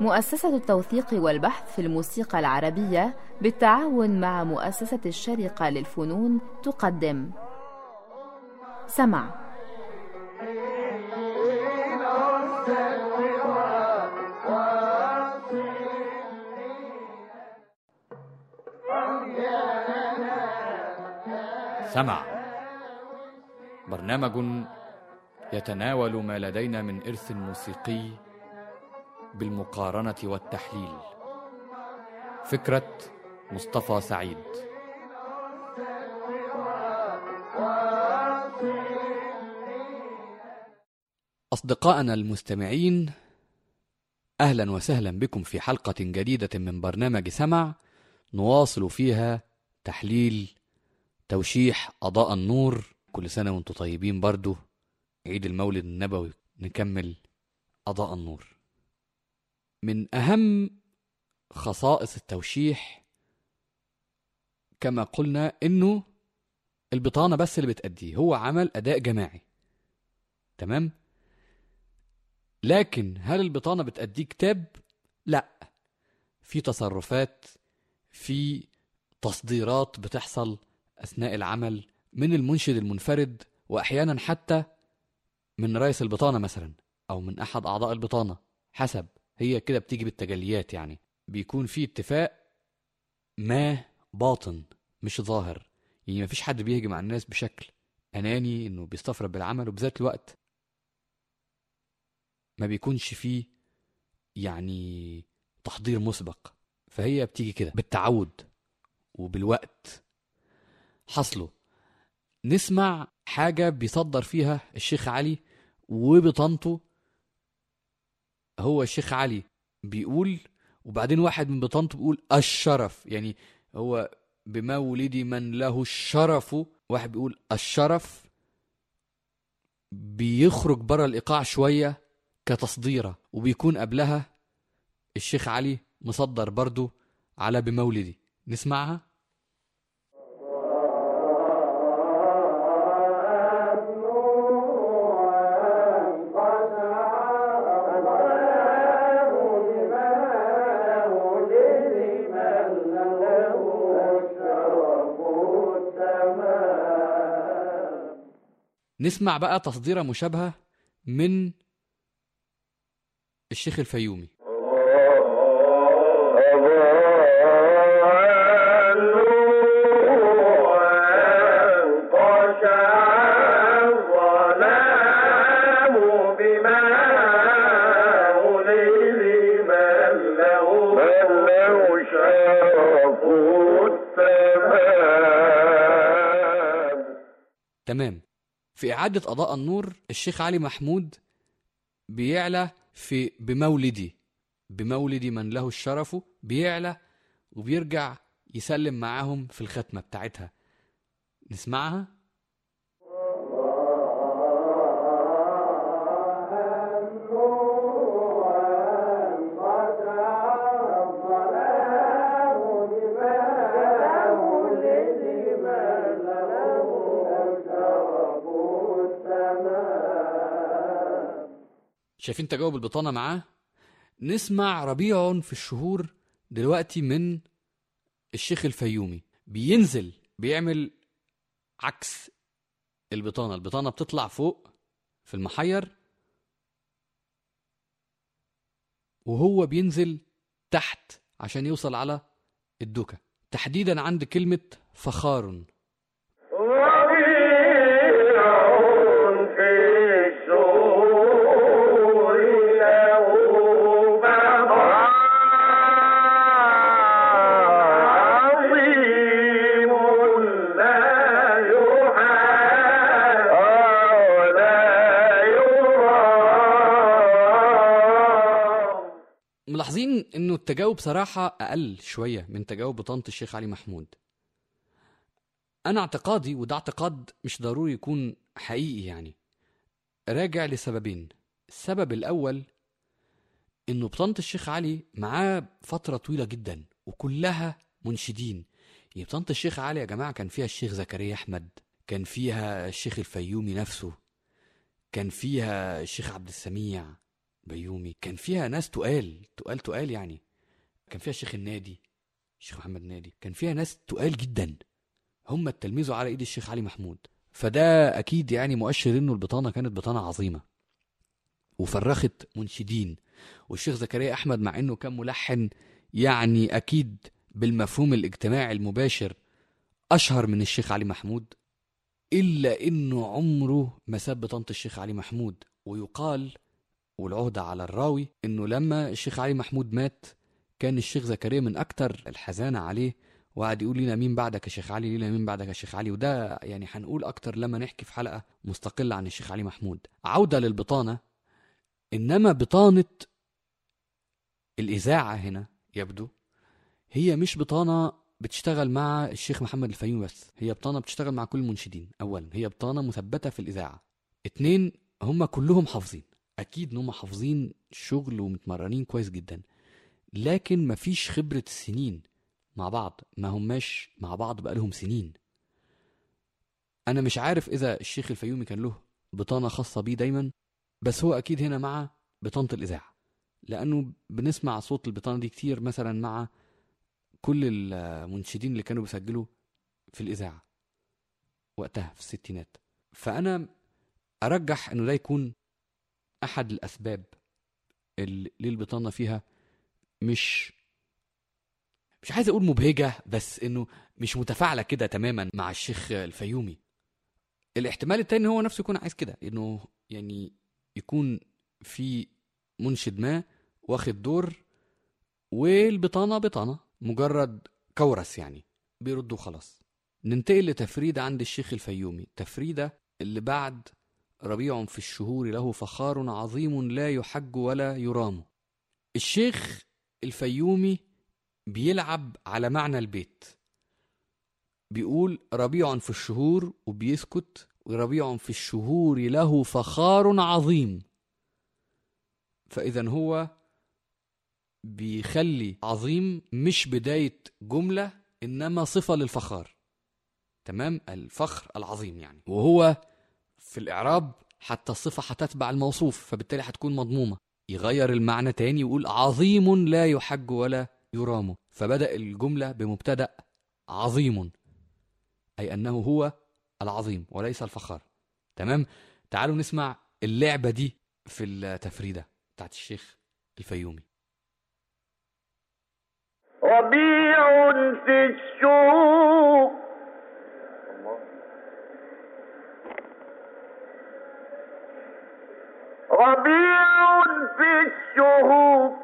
مؤسسة التوثيق والبحث في الموسيقى العربية بالتعاون مع مؤسسة الشرقة للفنون تقدم. سمع. سمع. برنامج يتناول ما لدينا من إرث موسيقي بالمقارنة والتحليل. فكرة مصطفى سعيد. أصدقائنا المستمعين أهلا وسهلا بكم في حلقة جديدة من برنامج سمع نواصل فيها تحليل توشيح أضاء النور. كل سنة وأنتم طيبين برضو. عيد المولد النبوي نكمل أضاء النور. من أهم خصائص التوشيح كما قلنا إنه البطانة بس اللي بتأديه هو عمل أداء جماعي. تمام؟ لكن هل البطانة بتأديه كتاب؟ لا. في تصرفات في تصديرات بتحصل أثناء العمل من المنشد المنفرد وأحيانا حتى من رئيس البطانة مثلا أو من أحد أعضاء البطانة حسب. هي كده بتيجي بالتجليات يعني. بيكون في اتفاق ما باطن مش ظاهر. يعني مفيش حد بيهجم على الناس بشكل أناني إنه بيستفرد بالعمل. وبذات الوقت ما بيكونش فيه يعني تحضير مسبق. فهي بتيجي كده بالتعود وبالوقت حصله. نسمع حاجة بيصدر فيها الشيخ علي وبطنته هو الشيخ علي بيقول وبعدين واحد من بطنته بيقول الشرف. يعني هو بمولد من له الشرف واحد بيقول الشرف بيخرج بره الإيقاع شوية كتصديرة وبيكون قبلها الشيخ علي مصدر برضو على بمولدي نسمعها؟ نسمع بقى تصديرة مشابهة من الشيخ الفيومي. تمام. في إعادة أضاء النور الشيخ علي محمود بيعلى في بمولدي بمولدي من له الشرف بيعلى وبيرجع يسلم معاهم في الختمة بتاعتها. نسمعها؟ شايفين تجاوب البطانة معاه؟ نسمع ربيع في الشهور دلوقتي من الشيخ الفيومي. بينزل بيعمل عكس البطانة. البطانة بتطلع فوق في المحير وهو بينزل تحت عشان يوصل على الدوكة. تحديدا عند كلمة فخار. إنه التجاوب صراحة أقل شوية من تجاوب بطانة الشيخ علي محمود. أنا اعتقادي وده اعتقاد مش ضروري يكون حقيقي يعني راجع لسببين. السبب الأول إنه بطانة الشيخ علي معاه فترة طويلة جدا وكلها منشدين. يعني بطانة الشيخ علي يا جماعة كان فيها الشيخ زكريا أحمد كان فيها الشيخ الفيومي نفسه كان فيها الشيخ عبد السميع بيومي. كان فيها ناس تقال تقال تقال يعني. كان فيها الشيخ النادي الشيخ محمد نادي. كان فيها ناس تقال جدا. هم التلميذوا على إيد الشيخ علي محمود. فده أكيد يعني مؤشر إنه البطانة كانت بطانة عظيمة. وفرخت منشدين. والشيخ زكريا أحمد مع إنه كان ملحن يعني أكيد بالمفهوم الاجتماعي المباشر أشهر من الشيخ علي محمود. إلا إنه عمره ما ساب بطانة الشيخ علي محمود. ويقال والعهدة على الراوي إنه لما الشيخ علي محمود مات كان الشيخ زكريا من أكتر الحزانة عليه وقعد يقول لنا مين بعدك يا شيخ علي؟ لينا مين بعدك يا شيخ علي؟ وده يعني هنقول أكتر لما نحكي في حلقة مستقلة عن الشيخ علي محمود. عودة للبطانة. إنما بطانة الإذاعة هنا يبدو هي مش بطانة بتشتغل مع الشيخ محمد الفيوم بس هي بطانة بتشتغل مع كل المنشدين. اولا هي بطانة مثبتة في الإذاعة. اتنين هم كلهم حافظين. أكيد إن هم حافظين الشغل ومتمرنين كويس جدا لكن مفيش خبرة السنين مع بعض ما هماش مع بعض بقالهم سنين. أنا مش عارف إذا الشيخ الفيومي كان له بطانة خاصة بيه دايما بس هو أكيد هنا مع بطانة الإذاعة. لأنه بنسمع صوت البطانة دي كتير مثلا مع كل المنشدين اللي كانوا بيسجلوا في الإذاعة وقتها في الستينات. فأنا أرجح إنه ده يكون أحد الأسباب اللي البطانه فيها مش مش عايز أقول مبهجة بس إنه مش متفاعلة كده تماما مع الشيخ الفيومي. الاحتمال التاني هو نفسه يكون عايز كده إنه يعني يكون في منشد ما واخد دور والبطانة بطانة مجرد كورس يعني بيردوا خلاص. ننتقل لتفريدة عند الشيخ الفيومي. تفريدة اللي بعد ربيع في الشهور له فخار عظيم لا يحج ولا يرام. الشيخ الفيومي بيلعب على معنى البيت. بيقول ربيع في الشهور وبيسكت وربيع في الشهور له فخار عظيم. فإذا هو بيخلي عظيم مش بداية جملة إنما صفة للفخار. تمام؟ الفخر العظيم يعني. وهو في الإعراب حتى الصفة هتتبع الموصوف فبالتالي هتكون مضمومة. يغير المعنى تاني يقول عظيم لا يحج ولا يرام. فبدأ الجملة بمبتدأ عظيم أي أنه هو العظيم وليس الفخار. تمام؟ تعالوا نسمع اللعبة دي في التفريدة بتاعت الشيخ الفيومي. ربيع في الشهور ربيع في الشهور.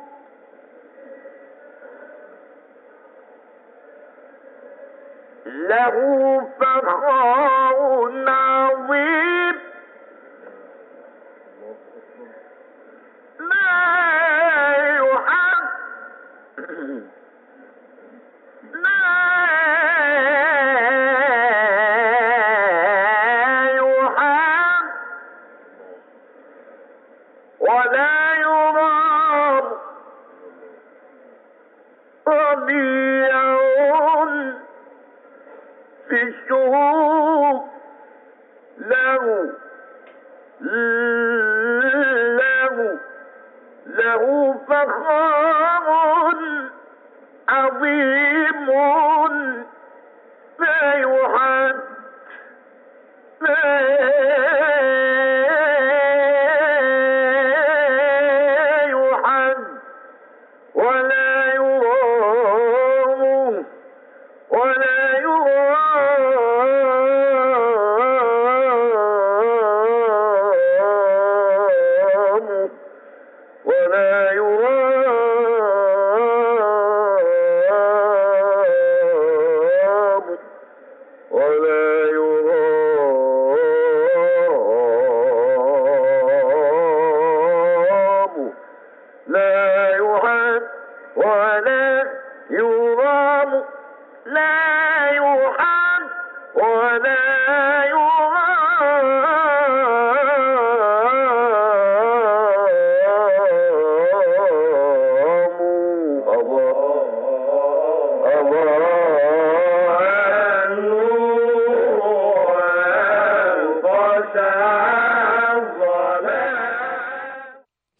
له فخار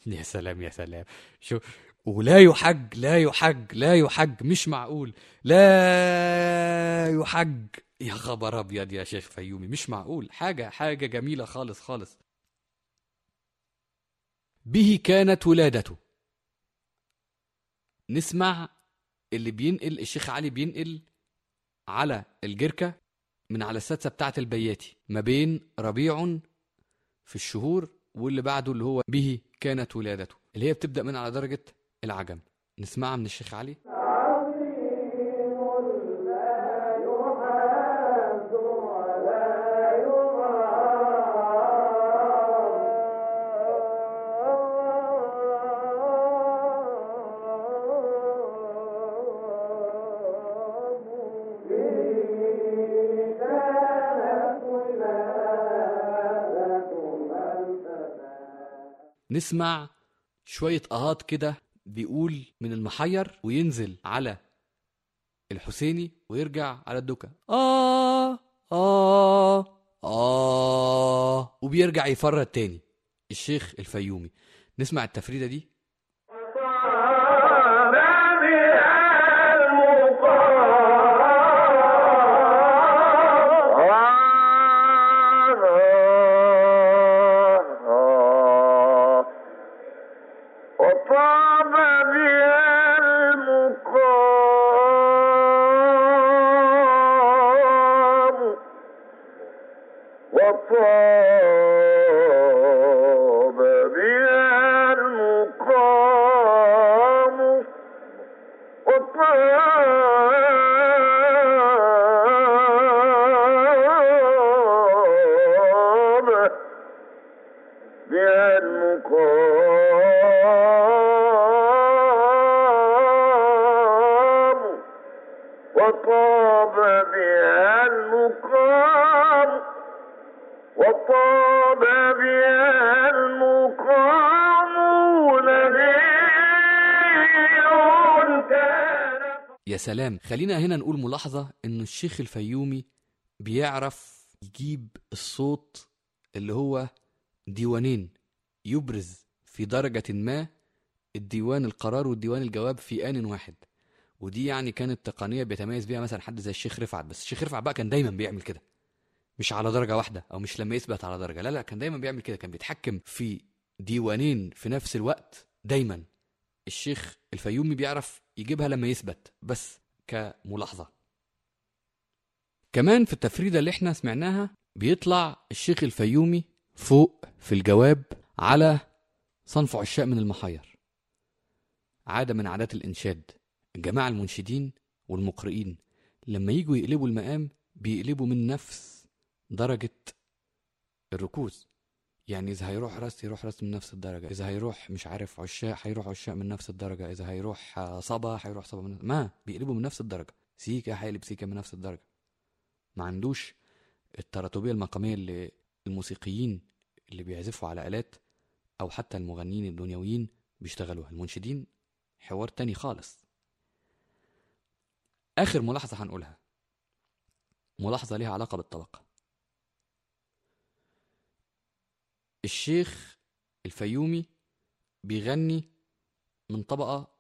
يا سلام يا سلام. شو ولا يحج لا يحج لا يحج مش معقول. لا يحج. يا خبر أبيض يا شيخ فيومي مش معقول. حاجة حاجة جميلة خالص خالص. به كانت ولادته. نسمع اللي بينقل الشيخ علي بينقل على الجركة من على السادسة بتاعة البياتي ما بين ربيع في الشهور واللي بعده اللي هو به كانت ولادته اللي هي بتبدأ من على درجة العجم. نسمعها من الشيخ علي. نسمع شوية أهات كده بيقول من المحير وينزل على الحسيني ويرجع على الدكة آه آه آه وبيرجع يفرد تاني الشيخ الفيومي. نسمع التفريدة دي يا سلام خلينا هنا نقول ملاحظة إنه الشيخ الفيومي بيعرف يجيب الصوت اللي هو ديوانين يبرز في درجة ما الديوان القرار والديوان الجواب في آن واحد. ودي يعني كانت تقنية بيتميز بيها مثلا حد زي الشيخ رفعت بس الشيخ رفعت بقى كان دايما بيعمل كده مش على درجة واحدة أو مش لما يثبت على درجة لا لا كان دايما بيعمل كده كان بيتحكم في ديوانين في نفس الوقت دايما. الشيخ الفيومي بيعرف يجيبها لما يثبت بس كملاحظة. كمان في التفريدة اللي إحنا سمعناها بيطلع الشيخ الفيومي فوق في الجواب على صنف عشاء من المحير. عادة من عادات الإنشاد الجماعة المنشدين والمقرئين. لما يجوا يقلبوا المقام بيقلبوا من نفس درجة الركوز. يعني إذا هيروح رأس يروح رأس من نفس الدرجة. إذا هيروح مش عارف عشاء هيروح عشاء من نفس الدرجة. إذا هيروح صبا هيروح صبا من ما بيقلبوا من نفس الدرجة. سيكا هيقلب سيكا من نفس الدرجة. ما عندوش التراتبية المقامية اللي الموسيقيين اللي بيعزفوا على آلات أو حتى المغنيين الدنيويين بيشتغلوها. المنشدين حوار تاني خالص. آخر ملاحظة هنقولها. ملاحظة ليها علاقة بالطبقة. الشيخ الفيومي بيغني من طبقة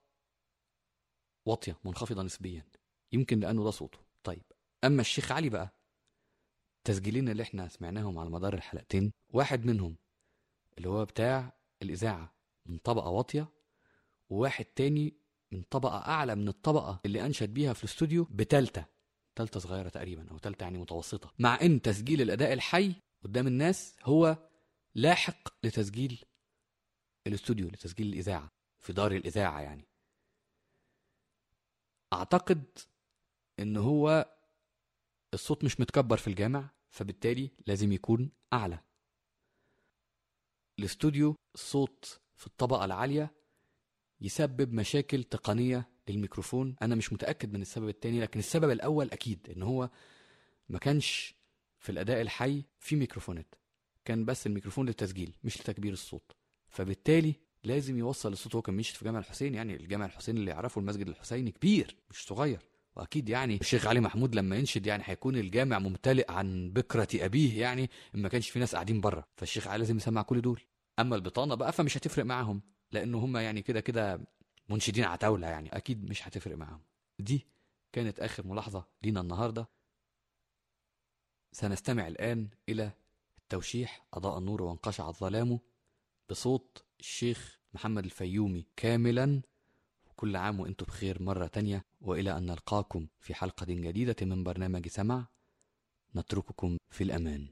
واطية منخفضة نسبيا. يمكن لأنه ده صوته. طيب أما الشيخ علي بقى التسجيلين اللي إحنا سمعناهم على مدار الحلقتين واحد منهم اللي هو بتاع الإذاعة من طبقة واطية وواحد تاني من طبقة أعلى من الطبقة اللي أنشد بيها في الاستوديو بتالتة تالتة صغيرة تقريبا أو تالتة يعني متوسطة. مع إن تسجيل الأداء الحي قدام الناس هو لاحق لتسجيل الاستوديو لتسجيل الإذاعة في دار الإذاعة يعني. أعتقد إن هو الصوت مش متكبر في الجامع فبالتالي لازم يكون أعلى. الاستوديو الصوت في الطبقة العالية يسبب مشاكل تقنية للميكروفون. أنا مش متأكد من السبب التاني لكن السبب الأول أكيد إن هو ما كانش في الأداء الحي في ميكروفونات. كان بس الميكروفون للتسجيل مش لتكبير الصوت. فبالتالي لازم يوصل الصوت هو كان في جامع الحسين. يعني الجامع الحسين اللي يعرفه المسجد الحسيني كبير مش صغير. وأكيد يعني الشيخ علي محمود لما ينشد يعني هيكون الجامع ممتلئ عن بكرة أبيه يعني ما كانش في ناس قاعدين بره. فالشيخ علي لازم يسمع كل دول. أما البطانة بقى فمش هتفرق معاهم لأن هم يعني كده كده منشدين عتاولة يعني. أكيد مش هتفرق معاهم. دي كانت آخر ملاحظة لينا النهارده. سنستمع الآن إلى التوشيح أضاء النور وانقشع الظلام بصوت الشيخ محمد الفيومي كاملا. كل عام وأنتم بخير مرة تانية. وإلى أن نلقاكم في حلقة جديدة من برنامج سمع نترككم في الأمان.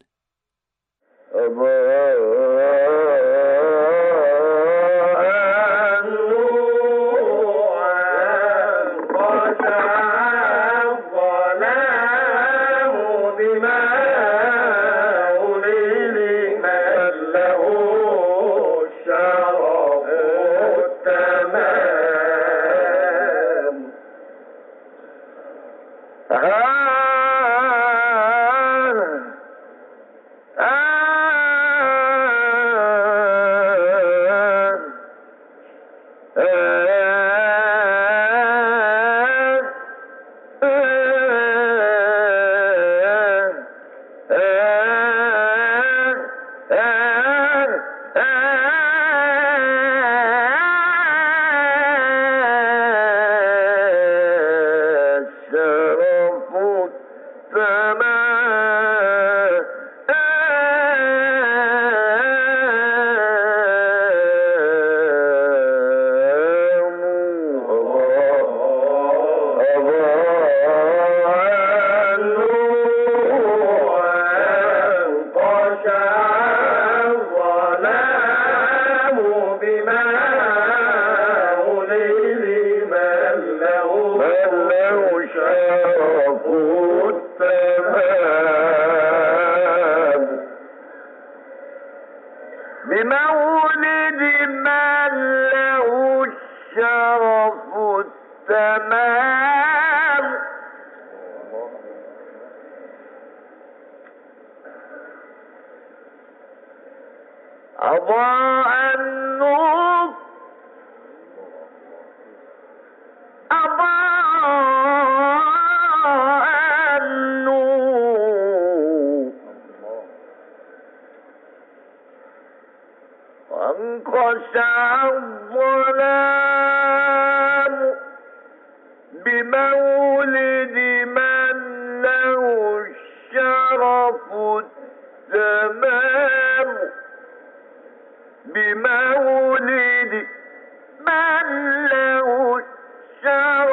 بمولد من له الشرف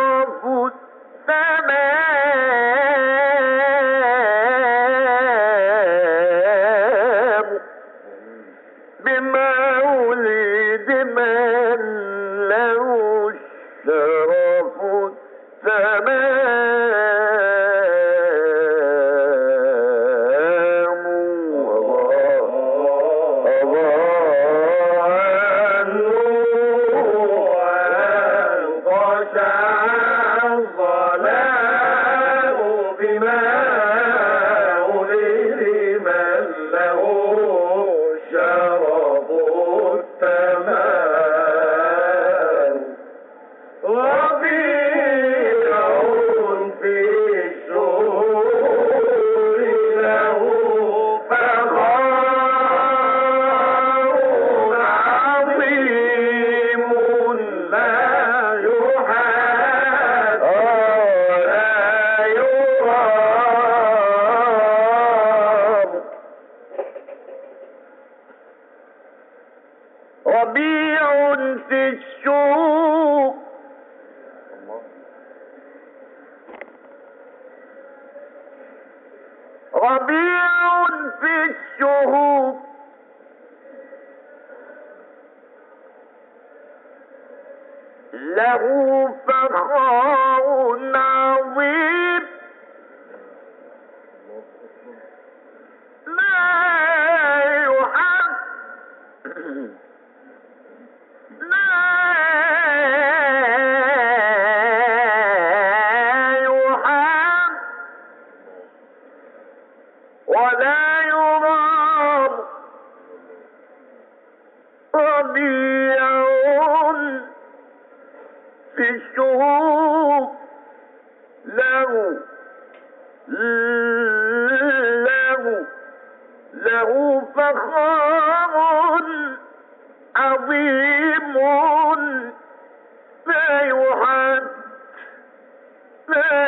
له فخار عظيم. Christmas.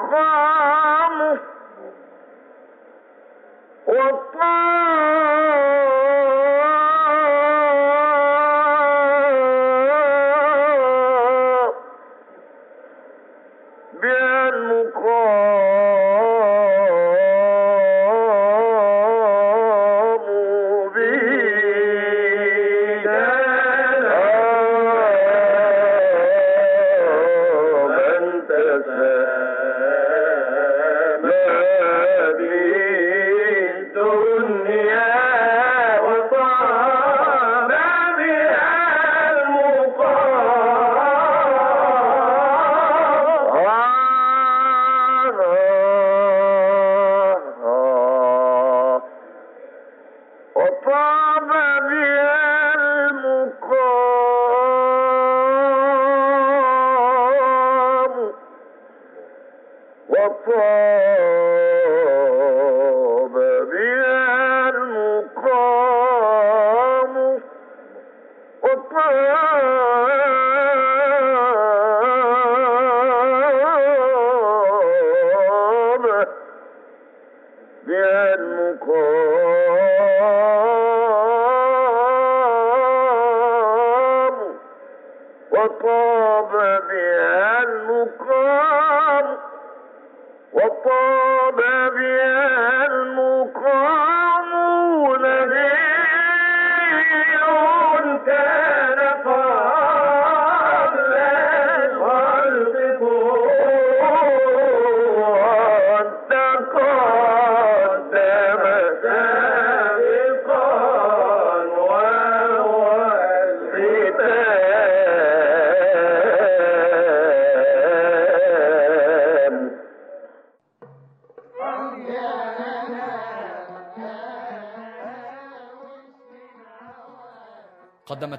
المقام وطاب